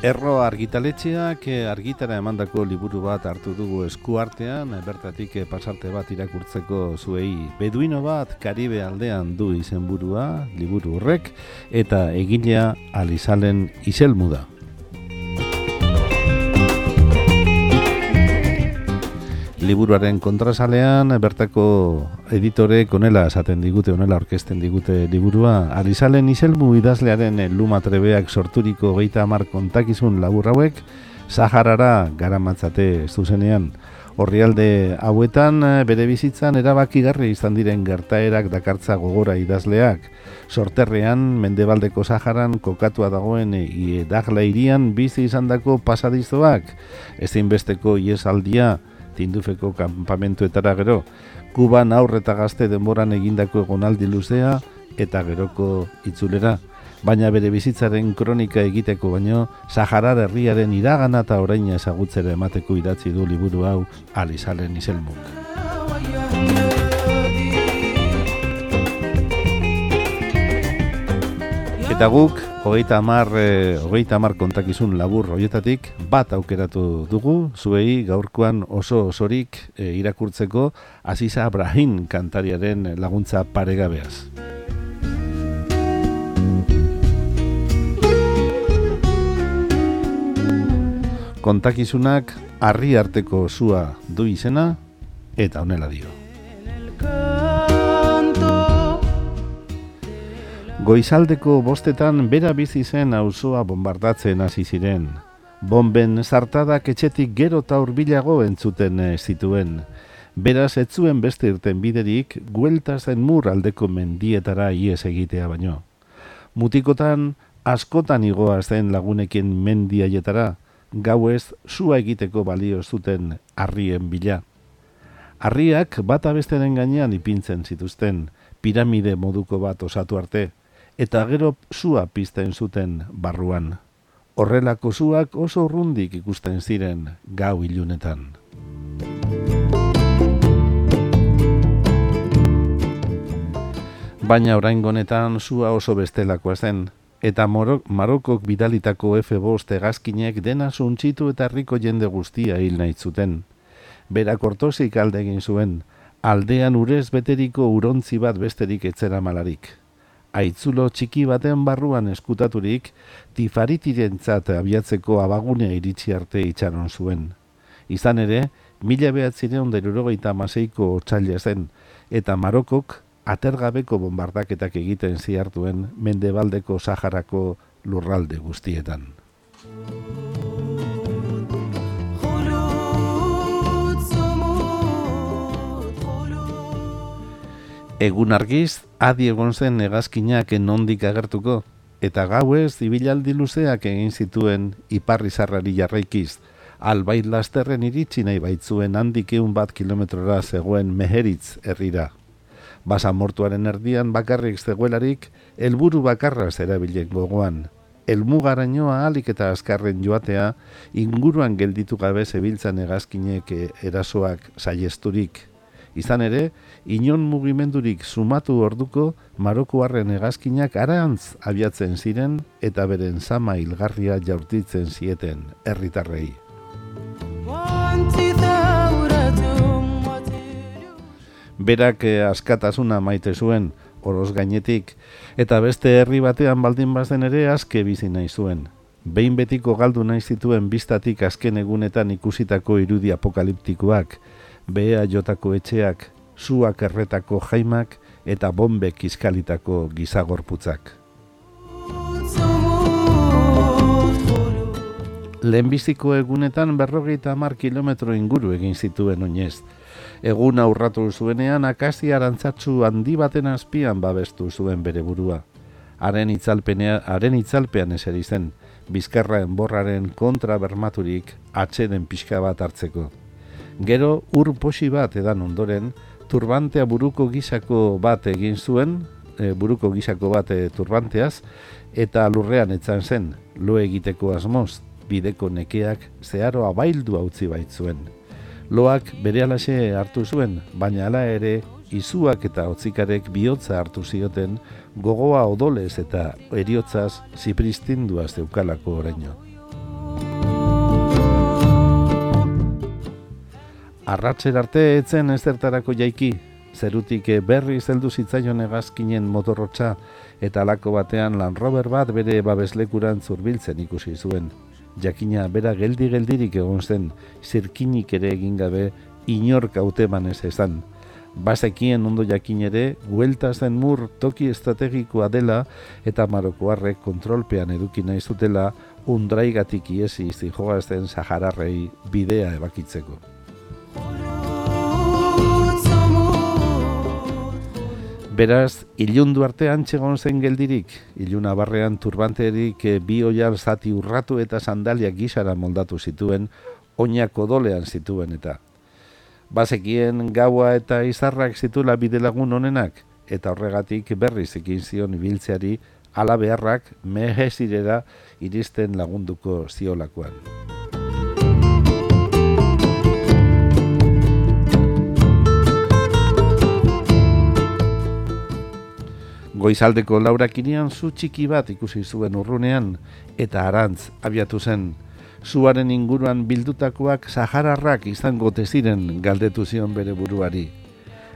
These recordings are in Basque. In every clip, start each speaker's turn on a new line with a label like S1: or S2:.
S1: Erro argitaletxeak eh, argitara emandako liburu bat hartu dugu eskuartean, eh, bertatik eh, pasarte bat irakurtzeko zuei beduino bat Karibe aldean du izenburua liburu horrek, eta egilea alizalen iselmu da. Liburuaren kontrasalean bertako editore onela esaten digute onela orkesten digute liburua Alizalen Iselmu idazlearen luma trebeak sorturiko geita hamar kontakizun labur hauek Saharara garamatzate zuzenean Horrialde hauetan bere bizitzan erabakigarri izan diren gertaerak dakartza gogora idazleak. Sorterrean, mendebaldeko Saharan kokatua dagoen iedagla irian bizi izandako pasadizoak. Ezinbesteko iesaldia, tindufeko kampamentuetara gero, Kuban aurreta gazte denboran egindako egonaldi luzea eta geroko itzulera, baina bere bizitzaren kronika egiteko baino, Saharar herriaren iragana eta oraina ezagutzera emateko idatzi du liburu hau Alizalen izelmuk. Eta guk, hogeita amar, e, hogeita amar kontakizun labur hoietatik, bat aukeratu dugu, zuei gaurkoan oso osorik e, irakurtzeko Aziza Abrahim kantariaren laguntza paregabeaz. Kontakizunak harri arteko zua du izena eta honela dio. Goizaldeko bostetan bera bizi zen auzoa bombardatzen hasi ziren. Bomben sartadak etxetik gero eta hurbilago entzuten zituen. Beraz ez zuen beste irten biderik guelta zen mur aldeko mendietara ies egitea baino. Mutikotan askotan igoa zen lagunekin mendiaietara, gauez sua egiteko balio zuten harrien bila. Harriak bata besteren gainean ipintzen zituzten, piramide moduko bat osatu arte, eta gero zua pizten zuten barruan. Horrelako zuak oso urrundik ikusten ziren gau ilunetan. Baina orain gonetan zua oso bestelakoa zen, eta morok, Marokok bidalitako F-bost egazkinek dena zuntxitu eta herriko jende guztia hil nahi zuten. Berak ortozik alde egin zuen, aldean urez beteriko urontzi bat besterik etzera malarik aitzulo txiki baten barruan eskutaturik, tifaritirentzat abiatzeko abagunea iritsi arte itxaron zuen. Izan ere, mila behatzireun derurogeita maseiko otxaila zen, eta Marokok atergabeko bombardaketak egiten ziartuen mendebaldeko Saharako lurralde guztietan. Egun argiz, adi egon zen negazkinak enondik agertuko, eta gauez zibilaldi luzeak egin zituen iparri zarrari jarraikiz, albait lasterren iritsi nahi baitzuen handik eun bat kilometrora zegoen meheritz herrira. Basa mortuaren erdian bakarrik zegoelarik, helburu bakarra zerabilen gogoan. Elmugarainoa alik eta azkarren joatea, inguruan gelditu gabe zebiltzan egazkinek erasoak saiesturik. Izan ere, inon mugimendurik sumatu orduko Marokoarren hegazkinak arantz abiatzen ziren eta beren sama hilgarria jaurtitzen zieten herritarrei. Berak eh, askatasuna maite zuen oroz gainetik eta beste herri batean baldin bazen ere aske bizi nahi zuen. Behin betiko galdu nahi zituen biztatik azken egunetan ikusitako irudi apokaliptikoak, beha jotako etxeak, zuak erretako jaimak eta bombek izkalitako gizagorputzak. Lehenbiziko egunetan berrogeita hamar kilometro inguru egin zituen oinez. Egun aurratu zuenean akasi arantzatzu handi baten azpian babestu zuen bere burua. Haren itzalpenea, haren itzalpean eseri zen, bizkarra enborraren kontra bermaturik atxeden pixka bat hartzeko. Gero ur posi bat edan ondoren, turbantea buruko gisako bat egin zuen, e, buruko gisako bat e, turbanteaz, eta lurrean etzan zen, lo egiteko asmoz, bideko nekeak zeharo abaildu utzi baitzuen. Loak bere alaxe hartu zuen, baina ala ere, izuak eta otzikarek bihotza hartu zioten, gogoa odolez eta eriotzaz zipristindua zeukalako oraino. Arratzer arte etzen ezertarako jaiki, zerutik berri zeldu zitzaion egazkinen motorrotxa eta alako batean Land Rover bat bere babeslekuran zurbiltzen ikusi zuen. Jakina bera geldi-geldirik egon zen, zirkinik ere egin gabe inork hauteman ez ezan. Bazekien ondo jakin ere, guelta zen mur toki estrategikoa dela eta marokoarrek kontrolpean eduki nahi zutela undraigatik iesi zijoazten Sahararrei bidea ebakitzeko. Beraz, ilundu artean txegon zen geldirik, iluna barrean turbanterik eh, bi oial zati urratu eta sandaliak gisara moldatu zituen, oinak odolean zituen eta. Bazekien gaua eta izarrak zitula bidelagun honenak, eta horregatik berriz ekin zion ibiltzeari ala beharrak mehezirera iristen lagunduko ziolakoan. Goizaldeko laurakinian zu txiki bat ikusi zuen urrunean eta arantz abiatu zen. Zuaren inguruan bildutakoak sahararrak izango ziren galdetu zion bere buruari.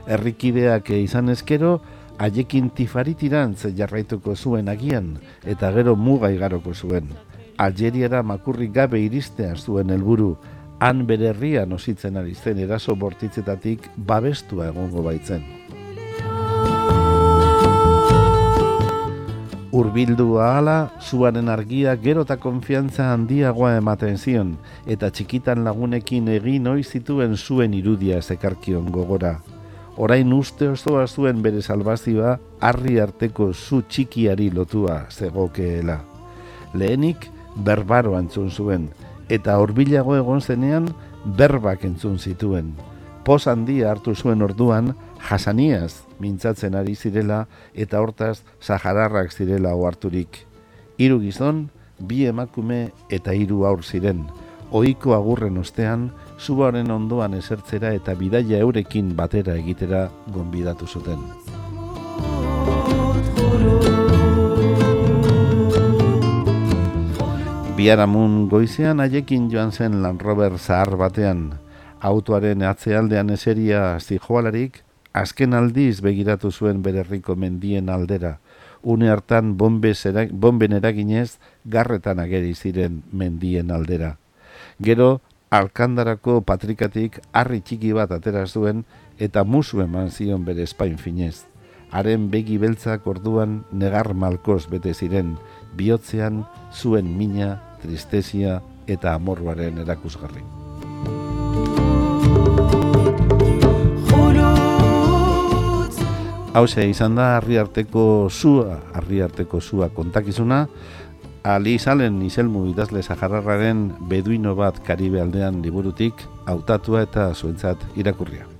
S1: Errikideak izan ezkero, haiekin tifaritirantz jarraituko zuen agian eta gero muga igaroko zuen. Algeriara makurrik gabe iristea zuen helburu, han bere herrian ositzen ari zen eraso bortitzetatik babestua egongo baitzen. Urbildu ahala, zuaren argia gero eta konfiantza handiagoa ematen zion, eta txikitan lagunekin egin oiz zituen zuen irudia zekarkion gogora orain uste osoa zuen bere salbazioa harri arteko zu txikiari lotua zegokeela. Lehenik berbaro antzun zuen, eta horbilago egon zenean berbak entzun zituen. Poz handia hartu zuen orduan, jasaniaz mintzatzen ari zirela eta hortaz sahararrak zirela oharturik. Hiru gizon, bi emakume eta hiru aur ziren. Ohiko agurren ostean, zubaren ondoan esertzera eta bidaia eurekin batera egitera gonbidatu zuten. Biaramun goizean haiekin joan zen Land Rover zahar batean, autoaren atzealdean eseria zijoalarik, azken aldiz begiratu zuen bererriko mendien aldera, une hartan bomben eraginez garretan ageri ziren mendien aldera. Gero, alkandarako patrikatik harri txiki bat atera zuen eta musu eman zion bere espain finez. Haren begi beltzak orduan negar malkoz bete ziren, bihotzean zuen mina, tristezia eta amorruaren erakusgarri. Hauze izan da harri arteko zua, harri arteko zua kontakizuna, Ali Salen izelmu idazle Saharraren beduino bat Karibe aldean liburutik hautatua eta zuentzat irakurria.